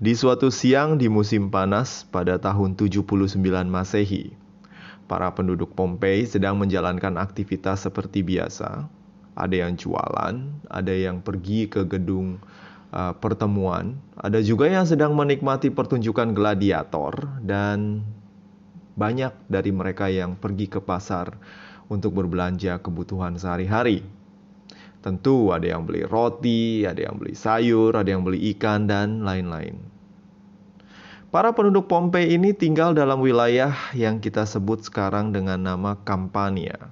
Di suatu siang di musim panas pada tahun 79 Masehi, para penduduk Pompei sedang menjalankan aktivitas seperti biasa. Ada yang jualan, ada yang pergi ke gedung uh, pertemuan, ada juga yang sedang menikmati pertunjukan gladiator dan banyak dari mereka yang pergi ke pasar untuk berbelanja kebutuhan sehari-hari. Tentu ada yang beli roti, ada yang beli sayur, ada yang beli ikan, dan lain-lain. Para penduduk Pompei ini tinggal dalam wilayah yang kita sebut sekarang dengan nama Campania.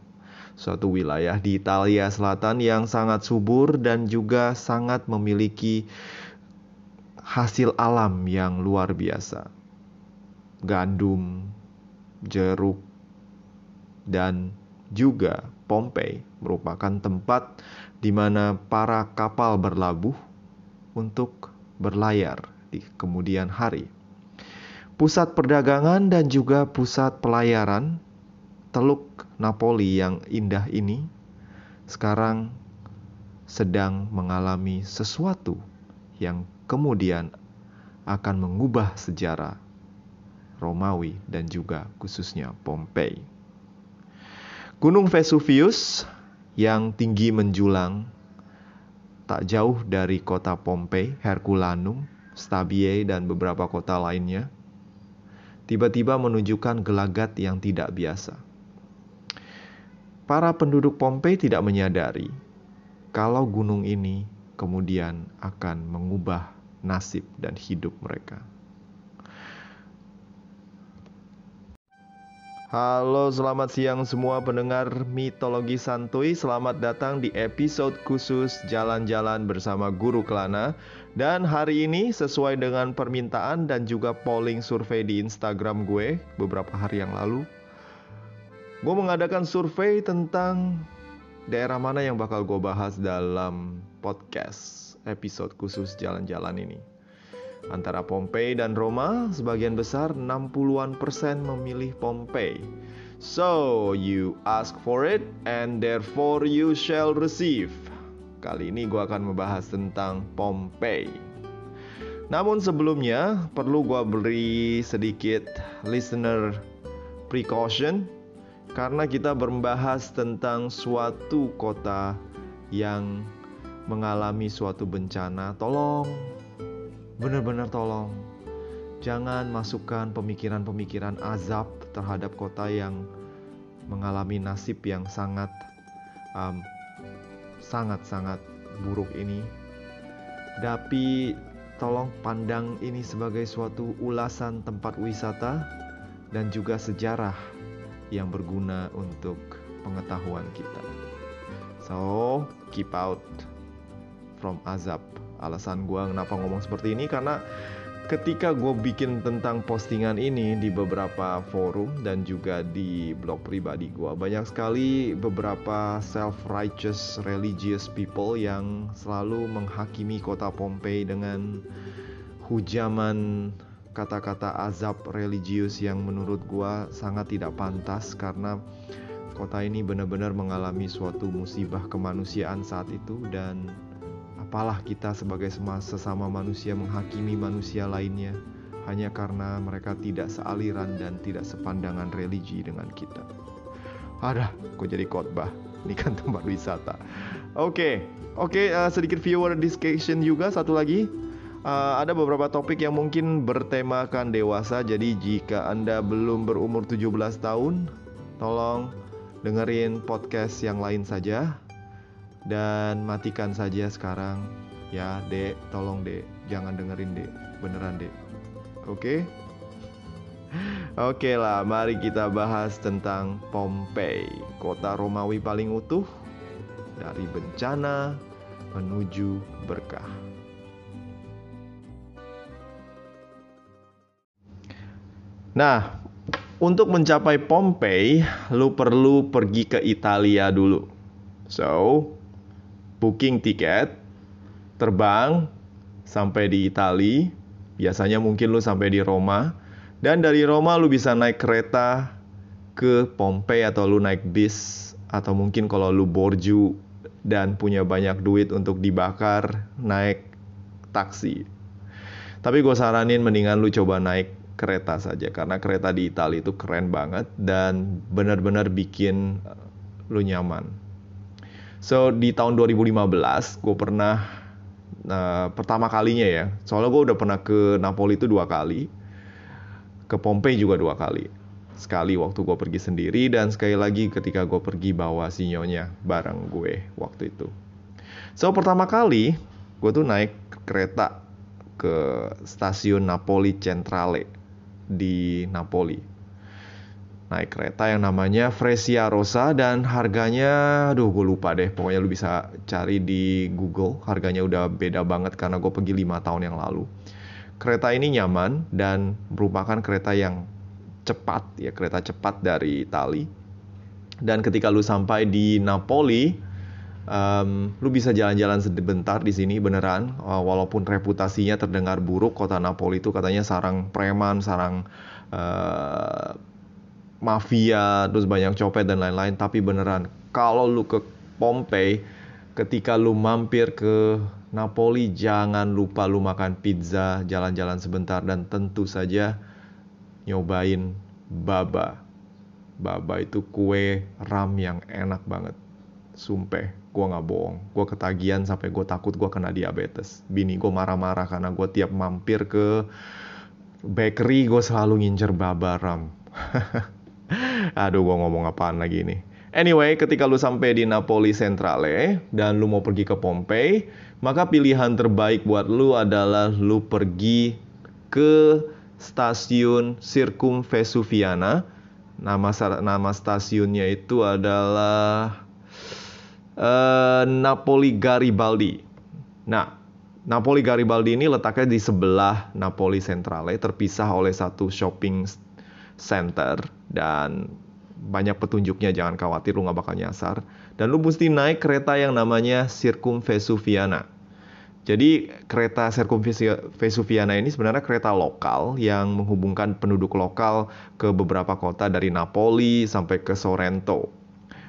Suatu wilayah di Italia Selatan yang sangat subur dan juga sangat memiliki hasil alam yang luar biasa. Gandum, jeruk, dan juga Pompei merupakan tempat di mana para kapal berlabuh untuk berlayar di kemudian hari. Pusat perdagangan dan juga pusat pelayaran Teluk Napoli yang indah ini sekarang sedang mengalami sesuatu yang kemudian akan mengubah sejarah Romawi dan juga khususnya Pompei. Gunung Vesuvius yang tinggi menjulang tak jauh dari kota Pompei, Herculanum, Stabie, dan beberapa kota lainnya, tiba-tiba menunjukkan gelagat yang tidak biasa. Para penduduk Pompei tidak menyadari kalau gunung ini kemudian akan mengubah nasib dan hidup mereka. Halo, selamat siang semua pendengar mitologi santuy. Selamat datang di episode khusus Jalan-jalan bersama Guru Kelana. Dan hari ini sesuai dengan permintaan dan juga polling survei di Instagram gue beberapa hari yang lalu, gue mengadakan survei tentang daerah mana yang bakal gue bahas dalam podcast episode khusus Jalan-jalan ini. Antara Pompei dan Roma, sebagian besar 60-an persen memilih Pompei. So, you ask for it and therefore you shall receive. Kali ini gue akan membahas tentang Pompei. Namun sebelumnya, perlu gue beri sedikit listener precaution karena kita membahas tentang suatu kota yang mengalami suatu bencana. Tolong benar-benar tolong. Jangan masukkan pemikiran-pemikiran azab terhadap kota yang mengalami nasib yang sangat um, sangat sangat buruk ini. Tapi tolong pandang ini sebagai suatu ulasan tempat wisata dan juga sejarah yang berguna untuk pengetahuan kita. So keep out from azab Alasan gue kenapa ngomong seperti ini karena ketika gue bikin tentang postingan ini di beberapa forum dan juga di blog pribadi gue banyak sekali beberapa self-righteous religious people yang selalu menghakimi kota Pompei dengan hujaman kata-kata azab religius yang menurut gue sangat tidak pantas karena kota ini benar-benar mengalami suatu musibah kemanusiaan saat itu. Dan apalah kita sebagai sesama manusia menghakimi manusia lainnya hanya karena mereka tidak sealiran dan tidak sepandangan religi dengan kita. Ada, kok jadi khotbah? Ini kan tempat wisata. Oke, okay. oke okay, uh, sedikit viewer discussion juga satu lagi. Uh, ada beberapa topik yang mungkin bertemakan dewasa. Jadi jika Anda belum berumur 17 tahun, tolong dengerin podcast yang lain saja dan matikan saja sekarang. Ya dek. Tolong dek. Jangan dengerin dek. Beneran dek. Oke? Okay? oke okay lah mari kita bahas tentang Pompei kota Romawi paling utuh dari bencana menuju berkah. Nah, untuk mencapai Pompei, lu perlu pergi ke Italia dulu. So, booking tiket, terbang sampai di Itali. Biasanya mungkin lu sampai di Roma. Dan dari Roma lu bisa naik kereta ke Pompei atau lu naik bis atau mungkin kalau lu borju dan punya banyak duit untuk dibakar naik taksi. Tapi gue saranin mendingan lu coba naik kereta saja karena kereta di Italia itu keren banget dan benar-benar bikin uh, lu nyaman. So di tahun 2015 gue pernah uh, pertama kalinya ya, soalnya gue udah pernah ke Napoli itu dua kali, ke Pompei juga dua kali. Sekali waktu gue pergi sendiri dan sekali lagi ketika gue pergi bawa sinyonya bareng gue waktu itu. So pertama kali gue tuh naik kereta ke stasiun Napoli Centrale di Napoli. Naik kereta yang namanya Fresia Rosa dan harganya, aduh gue lupa deh. Pokoknya lu bisa cari di Google. Harganya udah beda banget karena gue pergi lima tahun yang lalu. Kereta ini nyaman dan merupakan kereta yang cepat, ya kereta cepat dari Itali. Dan ketika lu sampai di Napoli, um, lu bisa jalan-jalan sebentar di sini beneran uh, walaupun reputasinya terdengar buruk kota Napoli itu katanya sarang preman sarang uh, mafia terus banyak copet dan lain-lain. Tapi beneran kalau lu ke Pompei ketika lu mampir ke Napoli jangan lupa lu makan pizza jalan-jalan sebentar. Dan tentu saja nyobain baba. Baba itu kue ram yang enak banget. Sumpah gue nggak bohong. Gue ketagihan sampai gue takut gue kena diabetes. Bini gue marah-marah karena gue tiap mampir ke bakery gue selalu ngincer babaram aduh gue ngomong apaan lagi nih Anyway, ketika lu sampai di Napoli Centrale dan lu mau pergi ke Pompei, maka pilihan terbaik buat lu adalah lu pergi ke stasiun Circum Vesuviana. Nama nama stasiunnya itu adalah uh, Napoli Garibaldi. Nah, Napoli Garibaldi ini letaknya di sebelah Napoli Centrale, terpisah oleh satu shopping center dan banyak petunjuknya jangan khawatir lu nggak bakal nyasar dan lu mesti naik kereta yang namanya Circum Vesuviana. Jadi kereta Circum Vesuviana ini sebenarnya kereta lokal yang menghubungkan penduduk lokal ke beberapa kota dari Napoli sampai ke Sorrento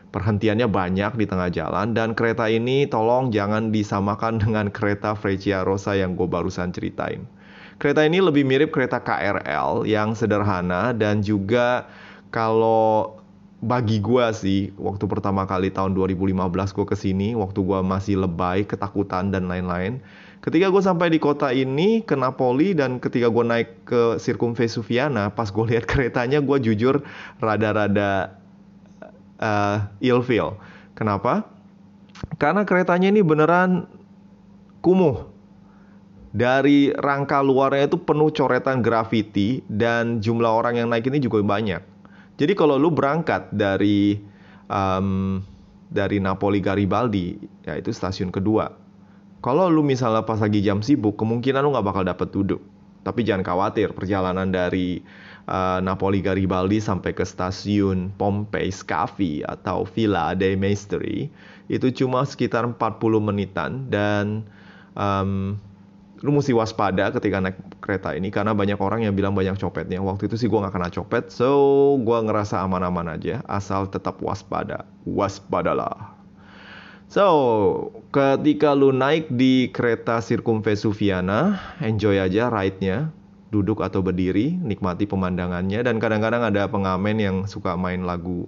perhentiannya banyak di tengah jalan dan kereta ini tolong jangan disamakan dengan kereta Freccia Rosa yang gue barusan ceritain. Kereta ini lebih mirip kereta KRL yang sederhana dan juga kalau bagi gue sih waktu pertama kali tahun 2015 gue ke sini waktu gue masih lebay ketakutan dan lain-lain ketika gue sampai di kota ini ke Napoli dan ketika gue naik ke Circum Vesuviana pas gue lihat keretanya gue jujur rada-rada uh, ilfeel. Kenapa? Karena keretanya ini beneran kumuh. Dari rangka luarnya itu penuh coretan grafiti dan jumlah orang yang naik ini juga banyak. Jadi kalau lu berangkat dari um, dari Napoli Garibaldi, yaitu stasiun kedua. Kalau lu misalnya pas lagi jam sibuk, kemungkinan lu nggak bakal dapat duduk. Tapi jangan khawatir, perjalanan dari uh, Napoli Garibaldi sampai ke stasiun Pompei Scavi atau Villa dei Maestri itu cuma sekitar 40 menitan dan um, lu mesti waspada ketika naik kereta ini karena banyak orang yang bilang banyak copetnya. Waktu itu sih gue nggak kena copet, so gue ngerasa aman-aman aja asal tetap waspada. Waspadalah. So, ketika lu naik di kereta Circum Vesuviana, enjoy aja ride-nya duduk atau berdiri, nikmati pemandangannya dan kadang-kadang ada pengamen yang suka main lagu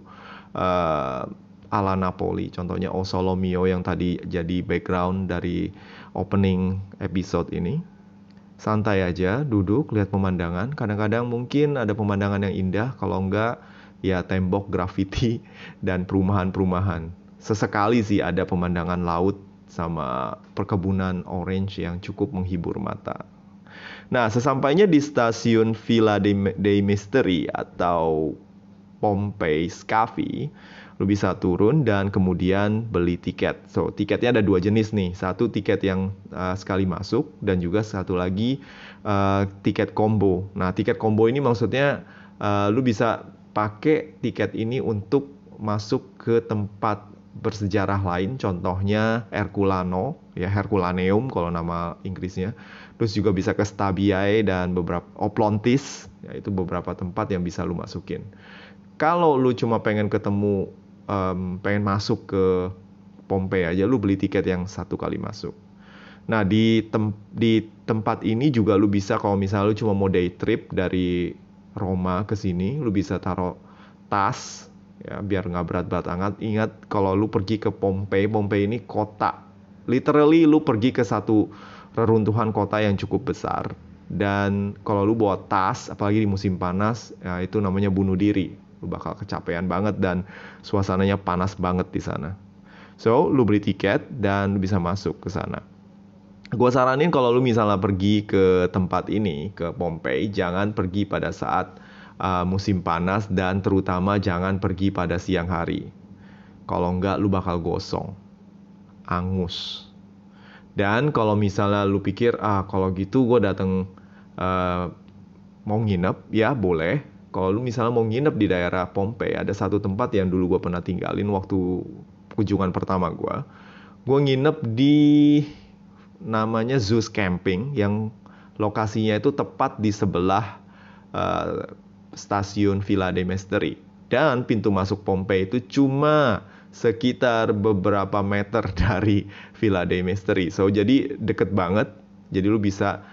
uh, ala Napoli, contohnya O Solo Mio yang tadi jadi background dari opening episode ini. Santai aja, duduk, lihat pemandangan. Kadang-kadang mungkin ada pemandangan yang indah, kalau enggak ya tembok graffiti dan perumahan-perumahan. Sesekali sih ada pemandangan laut sama perkebunan orange yang cukup menghibur mata. Nah, sesampainya di stasiun Villa dei Misteri atau Pompei Scavi, lu bisa turun dan kemudian beli tiket. So, tiketnya ada dua jenis nih. Satu tiket yang uh, sekali masuk dan juga satu lagi uh, tiket combo. Nah, tiket combo ini maksudnya uh, lu bisa pakai tiket ini untuk masuk ke tempat bersejarah lain, contohnya Herculano, ya Herculaneum kalau nama Inggrisnya. Terus juga bisa ke Stabiae dan beberapa Oplontis, yaitu beberapa tempat yang bisa lu masukin. Kalau lu cuma pengen ketemu, um, pengen masuk ke Pompei aja, lu beli tiket yang satu kali masuk. Nah di tem di tempat ini juga lu bisa kalau misalnya lu cuma mau day trip dari Roma ke sini, lu bisa taruh tas ya biar nggak berat-berat anget. Ingat kalau lu pergi ke Pompei, Pompei ini kota. Literally lu pergi ke satu reruntuhan kota yang cukup besar. Dan kalau lu bawa tas, apalagi di musim panas, ya itu namanya bunuh diri. Lu bakal kecapean banget dan suasananya panas banget di sana. So, lu beli tiket dan lu bisa masuk ke sana. Gue saranin kalau lu misalnya pergi ke tempat ini, ke Pompei, jangan pergi pada saat uh, musim panas dan terutama jangan pergi pada siang hari. Kalau enggak lu bakal gosong, angus. Dan kalau misalnya lu pikir ah kalau gitu gue datang uh, mau nginep, ya boleh. Kalau lu misalnya mau nginep di daerah Pompei, ada satu tempat yang dulu gue pernah tinggalin waktu kunjungan pertama gue. Gue nginep di namanya Zeus Camping yang lokasinya itu tepat di sebelah uh, stasiun Villa de Mesteri. Dan pintu masuk Pompei itu cuma sekitar beberapa meter dari Villa de Mesteri. So jadi deket banget. Jadi lu bisa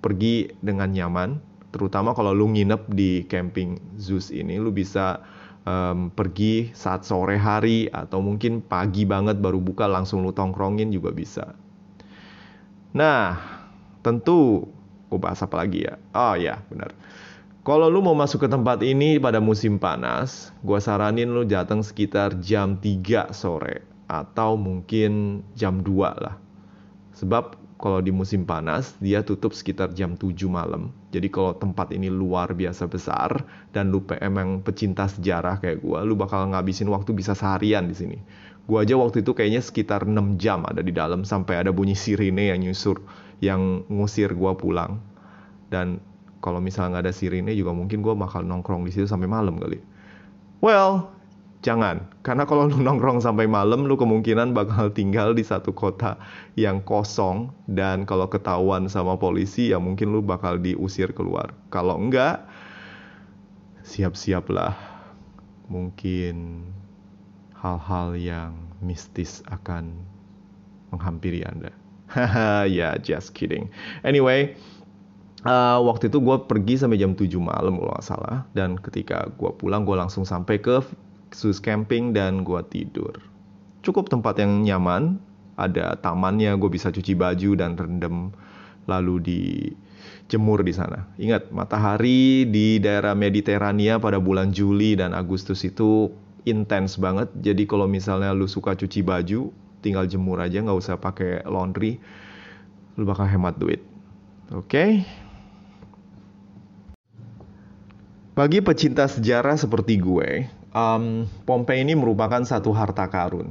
pergi dengan nyaman. Terutama kalau lu nginep di camping Zeus ini, lu bisa um, pergi saat sore hari atau mungkin pagi banget baru buka langsung lu tongkrongin juga bisa. Nah, tentu gue bahas apa lagi ya? Oh ya, benar. Kalau lu mau masuk ke tempat ini pada musim panas, gue saranin lu datang sekitar jam 3 sore atau mungkin jam 2 lah. Sebab kalau di musim panas dia tutup sekitar jam 7 malam. Jadi kalau tempat ini luar biasa besar dan lu PM yang pecinta sejarah kayak gue, lu bakal ngabisin waktu bisa seharian di sini. Gue aja waktu itu kayaknya sekitar 6 jam ada di dalam sampai ada bunyi sirine yang nyusur yang ngusir gue pulang. Dan kalau misalnya nggak ada sirine juga mungkin gue bakal nongkrong di situ sampai malam kali. Well, jangan. Karena kalau lu nongkrong sampai malam, lu kemungkinan bakal tinggal di satu kota yang kosong. Dan kalau ketahuan sama polisi, ya mungkin lu bakal diusir keluar. Kalau enggak, siap-siaplah. Mungkin hal-hal yang mistis akan menghampiri Anda. Haha, ya, just kidding. Anyway, uh, waktu itu gue pergi sampai jam 7 malam kalau nggak salah. Dan ketika gue pulang, gue langsung sampai ke sus camping dan gue tidur. Cukup tempat yang nyaman, ada tamannya, gue bisa cuci baju dan rendam lalu di jemur di sana. Ingat, matahari di daerah Mediterania pada bulan Juli dan Agustus itu intens banget. Jadi kalau misalnya lu suka cuci baju, tinggal jemur aja, nggak usah pakai laundry, lu bakal hemat duit. Oke? Okay? Bagi pecinta sejarah seperti gue, um, Pompei ini merupakan satu harta karun.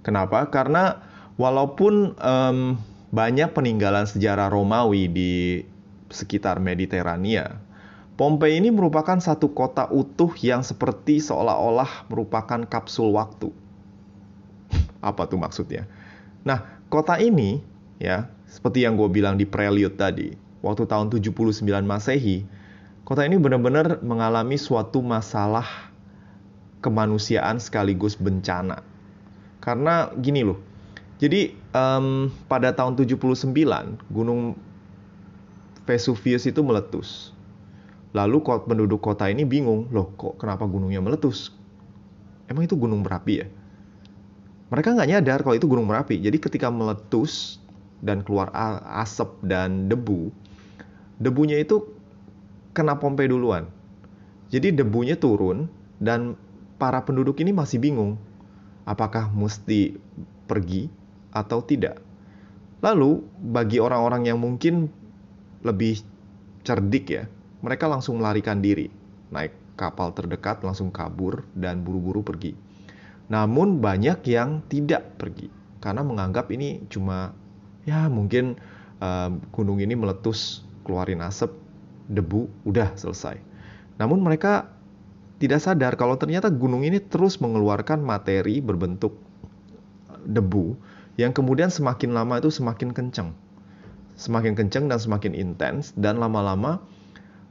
Kenapa? Karena walaupun um, banyak peninggalan sejarah Romawi di sekitar Mediterania, Pompei ini merupakan satu kota utuh yang seperti seolah-olah merupakan kapsul waktu. Apa tuh maksudnya? Nah, kota ini ya, seperti yang gue bilang di prelude tadi, waktu tahun 79 Masehi, kota ini benar-benar mengalami suatu masalah kemanusiaan sekaligus bencana. Karena gini loh, jadi um, pada tahun 79 Gunung Vesuvius itu meletus Lalu penduduk kota ini bingung, loh kok kenapa gunungnya meletus? Emang itu gunung berapi ya? Mereka nggak nyadar kalau itu gunung berapi. Jadi ketika meletus dan keluar asap dan debu, debunya itu kena pompe duluan. Jadi debunya turun dan para penduduk ini masih bingung apakah mesti pergi atau tidak. Lalu bagi orang-orang yang mungkin lebih cerdik ya, mereka langsung melarikan diri, naik kapal terdekat, langsung kabur, dan buru-buru pergi. Namun, banyak yang tidak pergi karena menganggap ini cuma, ya, mungkin uh, gunung ini meletus, keluarin asap, debu, udah selesai. Namun, mereka tidak sadar kalau ternyata gunung ini terus mengeluarkan materi berbentuk debu yang kemudian semakin lama itu semakin kencang. Semakin kencang dan semakin intens dan lama-lama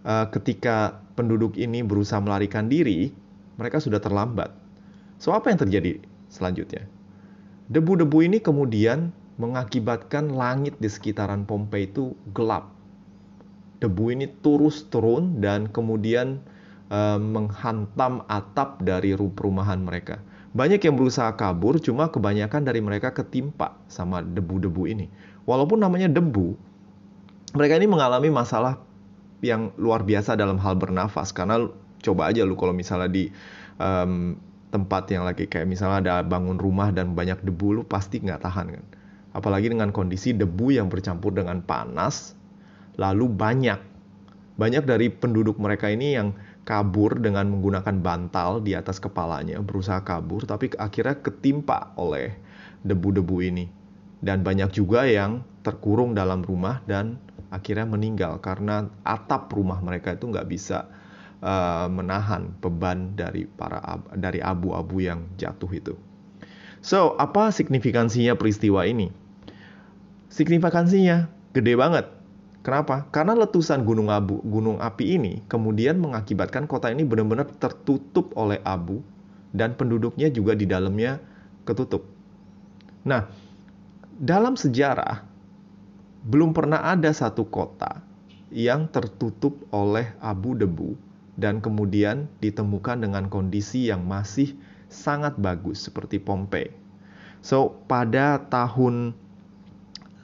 uh, ketika penduduk ini berusaha melarikan diri, mereka sudah terlambat. So apa yang terjadi selanjutnya? Debu-debu ini kemudian mengakibatkan langit di sekitaran Pompei itu gelap. Debu ini terus turun dan kemudian uh, menghantam atap dari perumahan mereka. Banyak yang berusaha kabur, cuma kebanyakan dari mereka ketimpa sama debu-debu ini. Walaupun namanya debu, mereka ini mengalami masalah yang luar biasa dalam hal bernafas karena coba aja lu kalau misalnya di um, tempat yang lagi kayak misalnya ada bangun rumah dan banyak debu lu pasti nggak tahan kan apalagi dengan kondisi debu yang bercampur dengan panas, lalu banyak. Banyak dari penduduk mereka ini yang kabur dengan menggunakan bantal di atas kepalanya, berusaha kabur, tapi akhirnya ketimpa oleh debu-debu ini. Dan banyak juga yang terkurung dalam rumah dan akhirnya meninggal karena atap rumah mereka itu nggak bisa uh, menahan beban dari para dari abu-abu yang jatuh itu. So, apa signifikansinya peristiwa ini? signifikansinya gede banget. Kenapa? Karena letusan gunung abu, gunung api ini kemudian mengakibatkan kota ini benar-benar tertutup oleh abu dan penduduknya juga di dalamnya ketutup. Nah, dalam sejarah belum pernah ada satu kota yang tertutup oleh abu debu dan kemudian ditemukan dengan kondisi yang masih sangat bagus seperti Pompei. So, pada tahun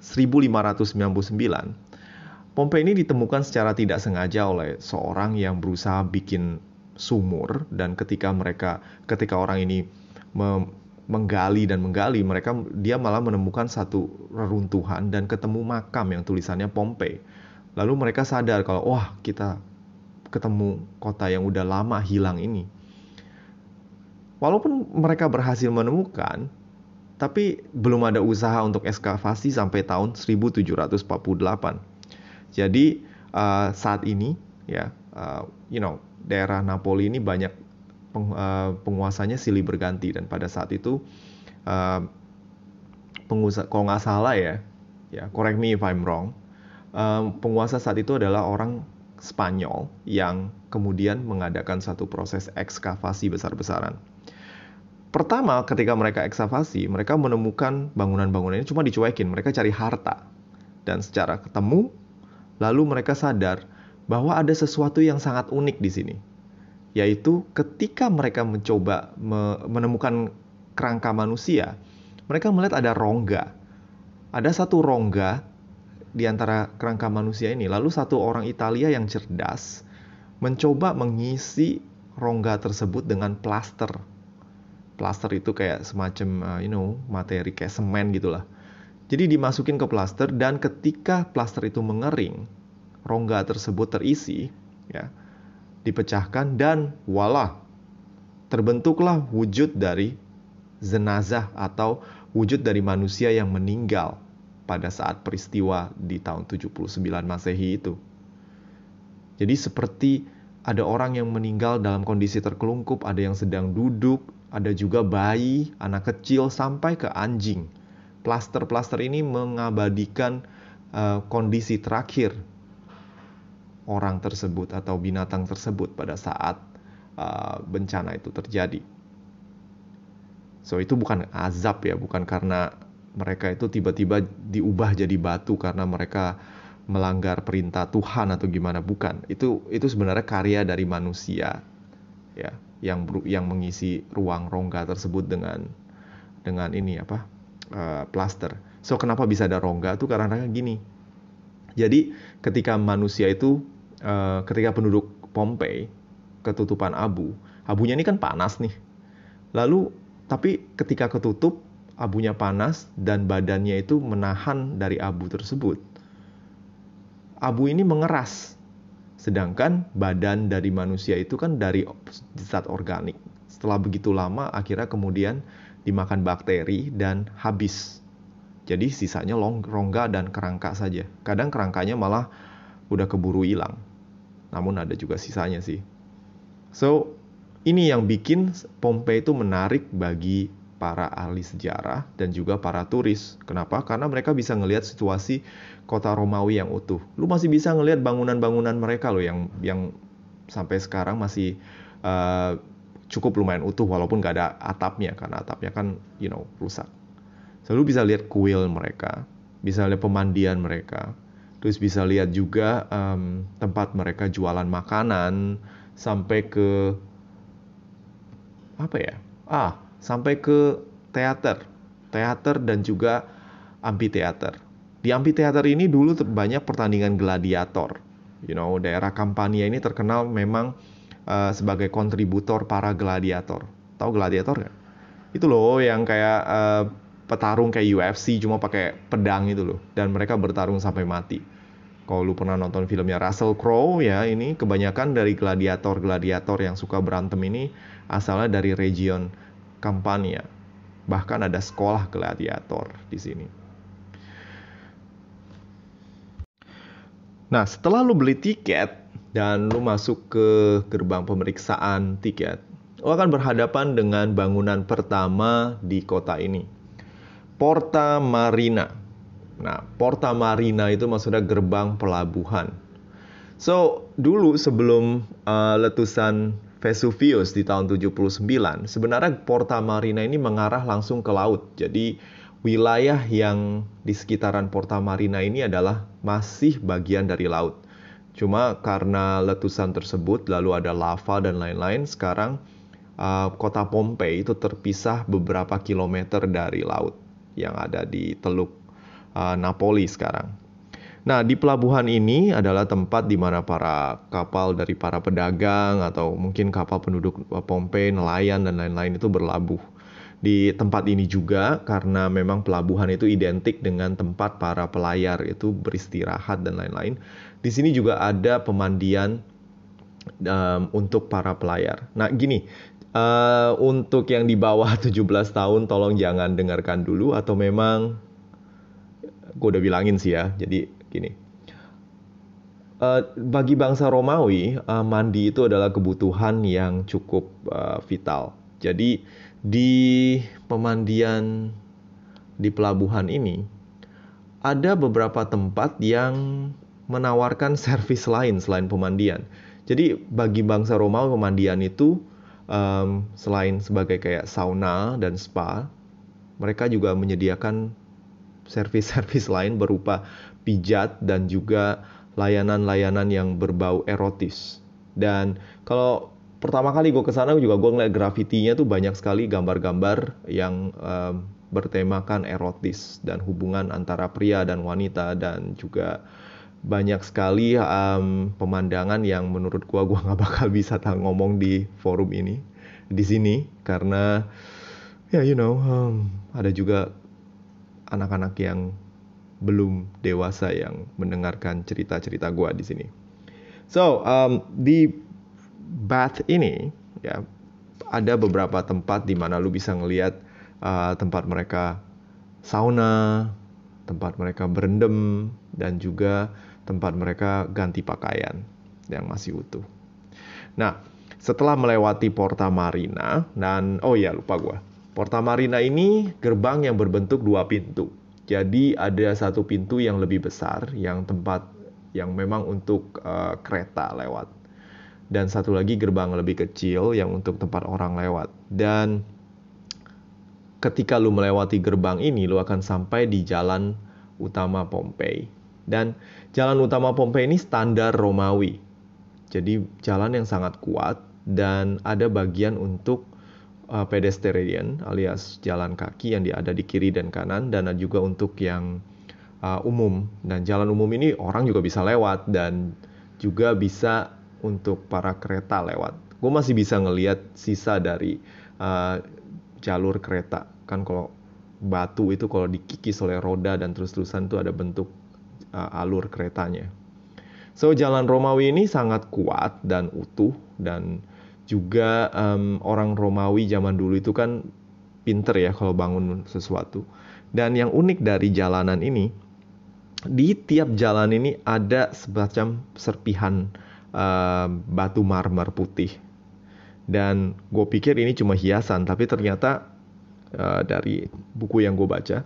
1599, Pompei ini ditemukan secara tidak sengaja oleh seorang yang berusaha bikin sumur dan ketika mereka ketika orang ini menggali dan menggali mereka dia malah menemukan satu reruntuhan dan ketemu makam yang tulisannya Pompei. Lalu mereka sadar kalau wah kita ketemu kota yang udah lama hilang ini. Walaupun mereka berhasil menemukan, tapi belum ada usaha untuk ekskavasi sampai tahun 1748. Jadi uh, saat ini ya, uh, you know, daerah Napoli ini banyak peng, uh, penguasanya silih berganti dan pada saat itu uh, pengusaha kalau nggak salah ya, ya correct me if I'm wrong, uh, penguasa saat itu adalah orang Spanyol yang kemudian mengadakan satu proses ekskavasi besar-besaran Pertama, ketika mereka eksavasi, mereka menemukan bangunan-bangunan ini cuma dicuekin. Mereka cari harta. Dan secara ketemu, lalu mereka sadar bahwa ada sesuatu yang sangat unik di sini. Yaitu ketika mereka mencoba menemukan kerangka manusia, mereka melihat ada rongga. Ada satu rongga di antara kerangka manusia ini. Lalu satu orang Italia yang cerdas mencoba mengisi rongga tersebut dengan plaster plaster itu kayak semacam uh, you know materi kayak semen gitulah. Jadi dimasukin ke plaster dan ketika plaster itu mengering, rongga tersebut terisi, ya, dipecahkan dan wala terbentuklah wujud dari jenazah atau wujud dari manusia yang meninggal pada saat peristiwa di tahun 79 Masehi itu. Jadi seperti ada orang yang meninggal dalam kondisi terkelungkup, ada yang sedang duduk, ada juga bayi, anak kecil, sampai ke anjing. Plaster-plaster ini mengabadikan uh, kondisi terakhir orang tersebut atau binatang tersebut pada saat uh, bencana itu terjadi. So itu bukan azab ya, bukan karena mereka itu tiba-tiba diubah jadi batu karena mereka melanggar perintah Tuhan atau gimana bukan. Itu itu sebenarnya karya dari manusia. Ya yang yang mengisi ruang rongga tersebut dengan dengan ini apa uh, plaster. So kenapa bisa ada rongga tuh karena gini. Jadi ketika manusia itu uh, ketika penduduk Pompei ketutupan abu, abunya ini kan panas nih. Lalu tapi ketika ketutup abunya panas dan badannya itu menahan dari abu tersebut. Abu ini mengeras Sedangkan badan dari manusia itu kan dari zat organik. Setelah begitu lama akhirnya kemudian dimakan bakteri dan habis. Jadi sisanya long, rongga dan kerangka saja. Kadang kerangkanya malah udah keburu hilang. Namun ada juga sisanya sih. So, ini yang bikin Pompei itu menarik bagi para ahli sejarah dan juga para turis. Kenapa? Karena mereka bisa ngelihat situasi kota Romawi yang utuh. Lu masih bisa ngelihat bangunan-bangunan mereka loh yang yang sampai sekarang masih uh, cukup lumayan utuh walaupun gak ada atapnya karena atapnya kan you know rusak. So lu bisa lihat kuil mereka, bisa lihat pemandian mereka, terus bisa lihat juga um, tempat mereka jualan makanan sampai ke apa ya? Ah, sampai ke teater, teater dan juga amphitheater. Di amphitheater ini dulu banyak pertandingan gladiator. You know, daerah Campania ini terkenal memang uh, sebagai kontributor para gladiator. Tahu gladiator nggak? Itu loh yang kayak uh, petarung kayak UFC cuma pakai pedang itu loh dan mereka bertarung sampai mati. Kalau lu pernah nonton filmnya Russell Crowe ya ini kebanyakan dari gladiator-gladiator yang suka berantem ini asalnya dari region Campania. Bahkan ada sekolah gladiator di sini. Nah, setelah lu beli tiket dan lu masuk ke gerbang pemeriksaan tiket, lu akan berhadapan dengan bangunan pertama di kota ini. Porta Marina. Nah, Porta Marina itu maksudnya gerbang pelabuhan. So, dulu sebelum uh, letusan Vesuvius di tahun 79, sebenarnya Porta Marina ini mengarah langsung ke laut. Jadi, wilayah yang di sekitaran Porta Marina ini adalah masih bagian dari laut. Cuma karena letusan tersebut lalu ada lava dan lain-lain, sekarang uh, kota Pompei itu terpisah beberapa kilometer dari laut yang ada di Teluk uh, Napoli sekarang. Nah, di pelabuhan ini adalah tempat di mana para kapal dari para pedagang atau mungkin kapal penduduk Pompei, nelayan dan lain-lain itu berlabuh. Di tempat ini juga karena memang pelabuhan itu identik dengan tempat para pelayar itu beristirahat dan lain-lain. Di sini juga ada pemandian um, untuk para pelayar. Nah, gini, Uh, untuk yang di bawah 17 tahun tolong jangan dengarkan dulu atau memang gue udah bilangin sih ya. Jadi gini. Uh, bagi bangsa Romawi, uh, mandi itu adalah kebutuhan yang cukup uh, vital. Jadi di pemandian di pelabuhan ini ada beberapa tempat yang menawarkan servis lain selain pemandian. Jadi bagi bangsa Romawi pemandian itu um, selain sebagai kayak sauna dan spa, mereka juga menyediakan servis-servis lain berupa pijat dan juga layanan-layanan yang berbau erotis. Dan kalau pertama kali gue ke sana juga gue ngeliat grafitinya tuh banyak sekali gambar-gambar yang um, bertemakan erotis dan hubungan antara pria dan wanita dan juga banyak sekali um, pemandangan yang menurut gua gua nggak bakal bisa ngomong di forum ini di sini karena ya yeah, you know um, ada juga anak-anak yang belum dewasa yang mendengarkan cerita-cerita gua di sini. So um, di bath ini ya ada beberapa tempat di mana lu bisa ngelihat uh, tempat mereka sauna, tempat mereka berendam dan juga tempat mereka ganti pakaian yang masih utuh. Nah, setelah melewati Porta Marina dan oh ya lupa gue. Porta Marina ini gerbang yang berbentuk dua pintu. Jadi ada satu pintu yang lebih besar yang tempat yang memang untuk uh, kereta lewat. Dan satu lagi gerbang lebih kecil yang untuk tempat orang lewat. Dan ketika lu melewati gerbang ini, lu akan sampai di jalan utama Pompei. Dan jalan utama Pompei ini standar Romawi. Jadi jalan yang sangat kuat dan ada bagian untuk uh, pedestrian alias jalan kaki yang ada di kiri dan kanan dan juga untuk yang uh, umum. Dan jalan umum ini orang juga bisa lewat dan juga bisa untuk para kereta lewat. Gue masih bisa ngelihat sisa dari uh, jalur kereta. Kan kalau batu itu kalau dikikis oleh roda dan terus-terusan itu ada bentuk uh, alur keretanya. So jalan Romawi ini sangat kuat dan utuh dan juga um, orang Romawi zaman dulu itu kan pinter ya kalau bangun sesuatu. Dan yang unik dari jalanan ini, di tiap jalan ini ada semacam serpihan uh, batu marmer putih. Dan gue pikir ini cuma hiasan, tapi ternyata uh, dari buku yang gue baca,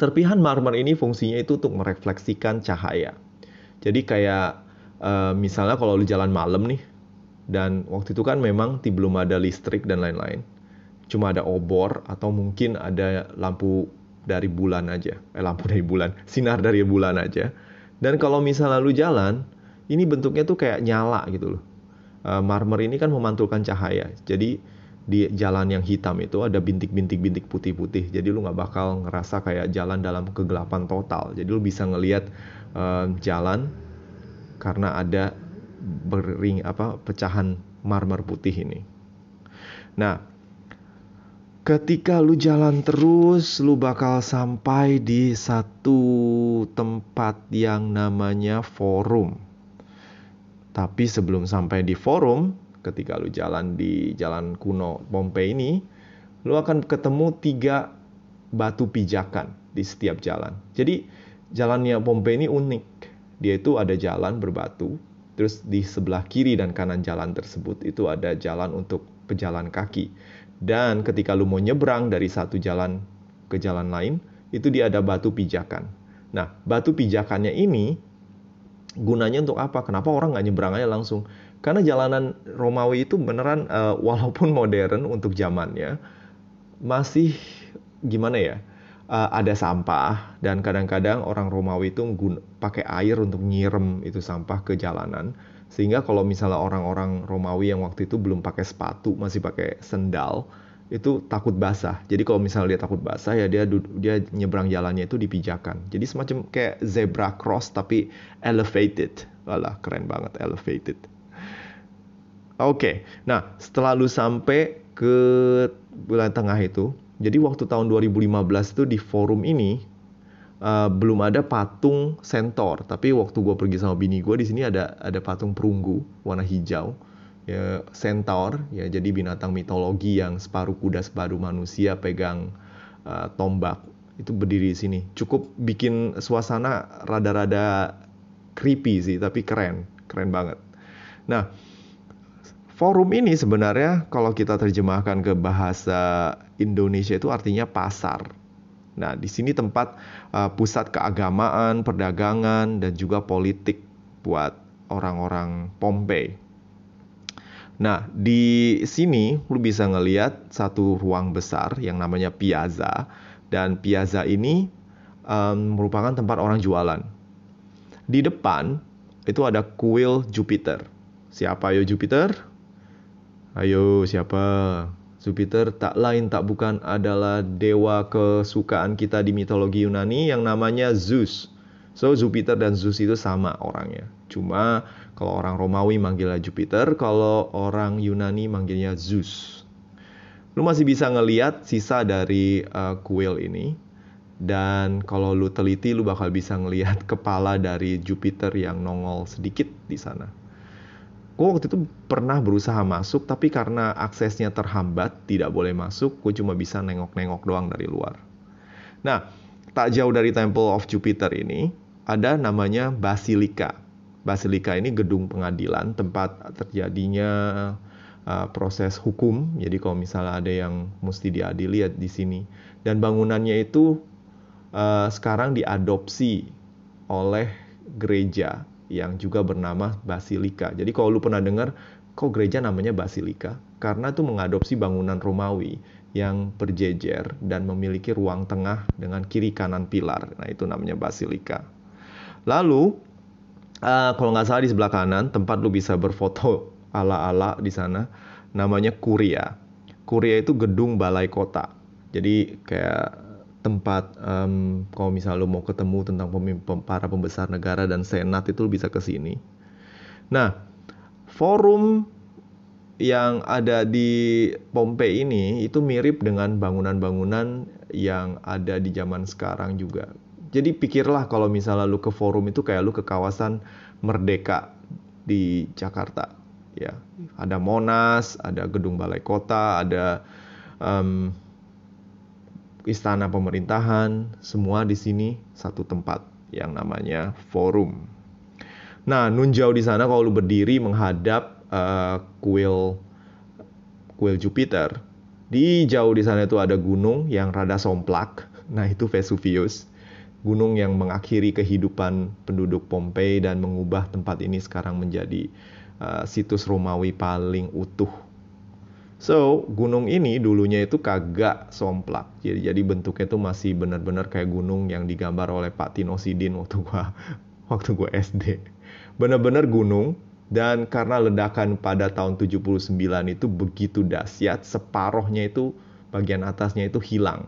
Serpihan marmer ini fungsinya itu untuk merefleksikan cahaya. Jadi kayak uh, misalnya kalau lu jalan malam nih, dan waktu itu kan memang belum ada listrik dan lain-lain. Cuma ada obor atau mungkin ada lampu dari bulan aja. Eh lampu dari bulan, sinar dari bulan aja. Dan kalau misalnya lu jalan, ini bentuknya tuh kayak nyala gitu loh. Uh, marmer ini kan memantulkan cahaya. Jadi di jalan yang hitam itu ada bintik-bintik-bintik putih-putih. Jadi lu nggak bakal ngerasa kayak jalan dalam kegelapan total. Jadi lu bisa ngelihat uh, jalan karena ada bering apa pecahan marmer putih ini. Nah, ketika lu jalan terus, lu bakal sampai di satu tempat yang namanya forum. Tapi sebelum sampai di forum, ketika lu jalan di jalan kuno Pompei ini, lu akan ketemu tiga batu pijakan di setiap jalan. Jadi jalannya Pompei ini unik. Dia itu ada jalan berbatu, terus di sebelah kiri dan kanan jalan tersebut itu ada jalan untuk pejalan kaki. Dan ketika lu mau nyebrang dari satu jalan ke jalan lain, itu dia ada batu pijakan. Nah, batu pijakannya ini gunanya untuk apa? Kenapa orang nggak nyebrang aja langsung? Karena jalanan Romawi itu beneran uh, walaupun modern untuk zamannya masih gimana ya? Uh, ada sampah dan kadang-kadang orang Romawi itu pakai air untuk nyirem itu sampah ke jalanan sehingga kalau misalnya orang-orang Romawi yang waktu itu belum pakai sepatu masih pakai sendal itu takut basah. Jadi kalau misalnya dia takut basah ya dia dia nyebrang jalannya itu dipijakan. Jadi semacam kayak zebra cross tapi elevated. Walah keren banget elevated. Oke, nah setelah lu sampai ke bulan tengah itu, jadi waktu tahun 2015 itu di forum ini uh, belum ada patung sentor, tapi waktu gue pergi sama bini gue di sini ada ada patung perunggu warna hijau ya centaur ya jadi binatang mitologi yang separuh kuda separuh manusia pegang uh, tombak. Itu berdiri di sini. Cukup bikin suasana rada-rada creepy sih tapi keren. Keren banget. Nah forum ini sebenarnya kalau kita terjemahkan ke bahasa Indonesia itu artinya pasar nah di sini tempat uh, pusat keagamaan perdagangan dan juga politik buat orang-orang Pompei Nah, di sini lu bisa ngeliat satu ruang besar yang namanya piazza dan piazza ini um, merupakan tempat orang jualan. Di depan itu ada kuil Jupiter. Siapa yo Jupiter? Ayo siapa? Jupiter tak lain tak bukan adalah dewa kesukaan kita di mitologi Yunani yang namanya Zeus. So Jupiter dan Zeus itu sama orangnya. Cuma kalau orang Romawi manggilnya Jupiter, kalau orang Yunani manggilnya Zeus. Lu masih bisa ngeliat sisa dari uh, kuil ini. Dan kalau lu teliti, lu bakal bisa ngeliat kepala dari Jupiter yang nongol sedikit di sana. Gue waktu itu pernah berusaha masuk, tapi karena aksesnya terhambat, tidak boleh masuk, gue cuma bisa nengok-nengok doang dari luar. Nah, tak jauh dari Temple of Jupiter ini, ada namanya Basilika Basilika ini gedung pengadilan tempat terjadinya uh, proses hukum. Jadi kalau misalnya ada yang mesti diadili ya di sini. Dan bangunannya itu uh, sekarang diadopsi oleh gereja yang juga bernama Basilika. Jadi kalau lu pernah dengar kok gereja namanya Basilika? Karena itu mengadopsi bangunan Romawi yang berjejer dan memiliki ruang tengah dengan kiri kanan pilar. Nah, itu namanya Basilika. Lalu uh, kalau nggak salah di sebelah kanan tempat lu bisa berfoto ala-ala di sana namanya Kuria. Kuria itu gedung balai kota. Jadi kayak tempat um, kalau misal lu mau ketemu tentang pemimpin, para pembesar negara dan senat itu lu bisa ke sini. Nah, forum yang ada di Pompei ini itu mirip dengan bangunan-bangunan yang ada di zaman sekarang juga. Jadi pikirlah kalau misalnya lu ke forum itu kayak lu ke kawasan Merdeka di Jakarta. Ya, ada Monas, ada gedung balai kota, ada um, istana pemerintahan, semua di sini satu tempat yang namanya forum. Nah, nun jauh di sana kalau lu berdiri menghadap uh, kuil kuil Jupiter, di jauh di sana itu ada gunung yang rada somplak. Nah, itu Vesuvius gunung yang mengakhiri kehidupan penduduk Pompei dan mengubah tempat ini sekarang menjadi uh, situs Romawi paling utuh. So, gunung ini dulunya itu kagak somplak. Jadi, jadi bentuknya itu masih benar-benar kayak gunung yang digambar oleh Pak Tino Sidin waktu gua waktu gua SD. Benar-benar gunung dan karena ledakan pada tahun 79 itu begitu dahsyat, separohnya itu bagian atasnya itu hilang.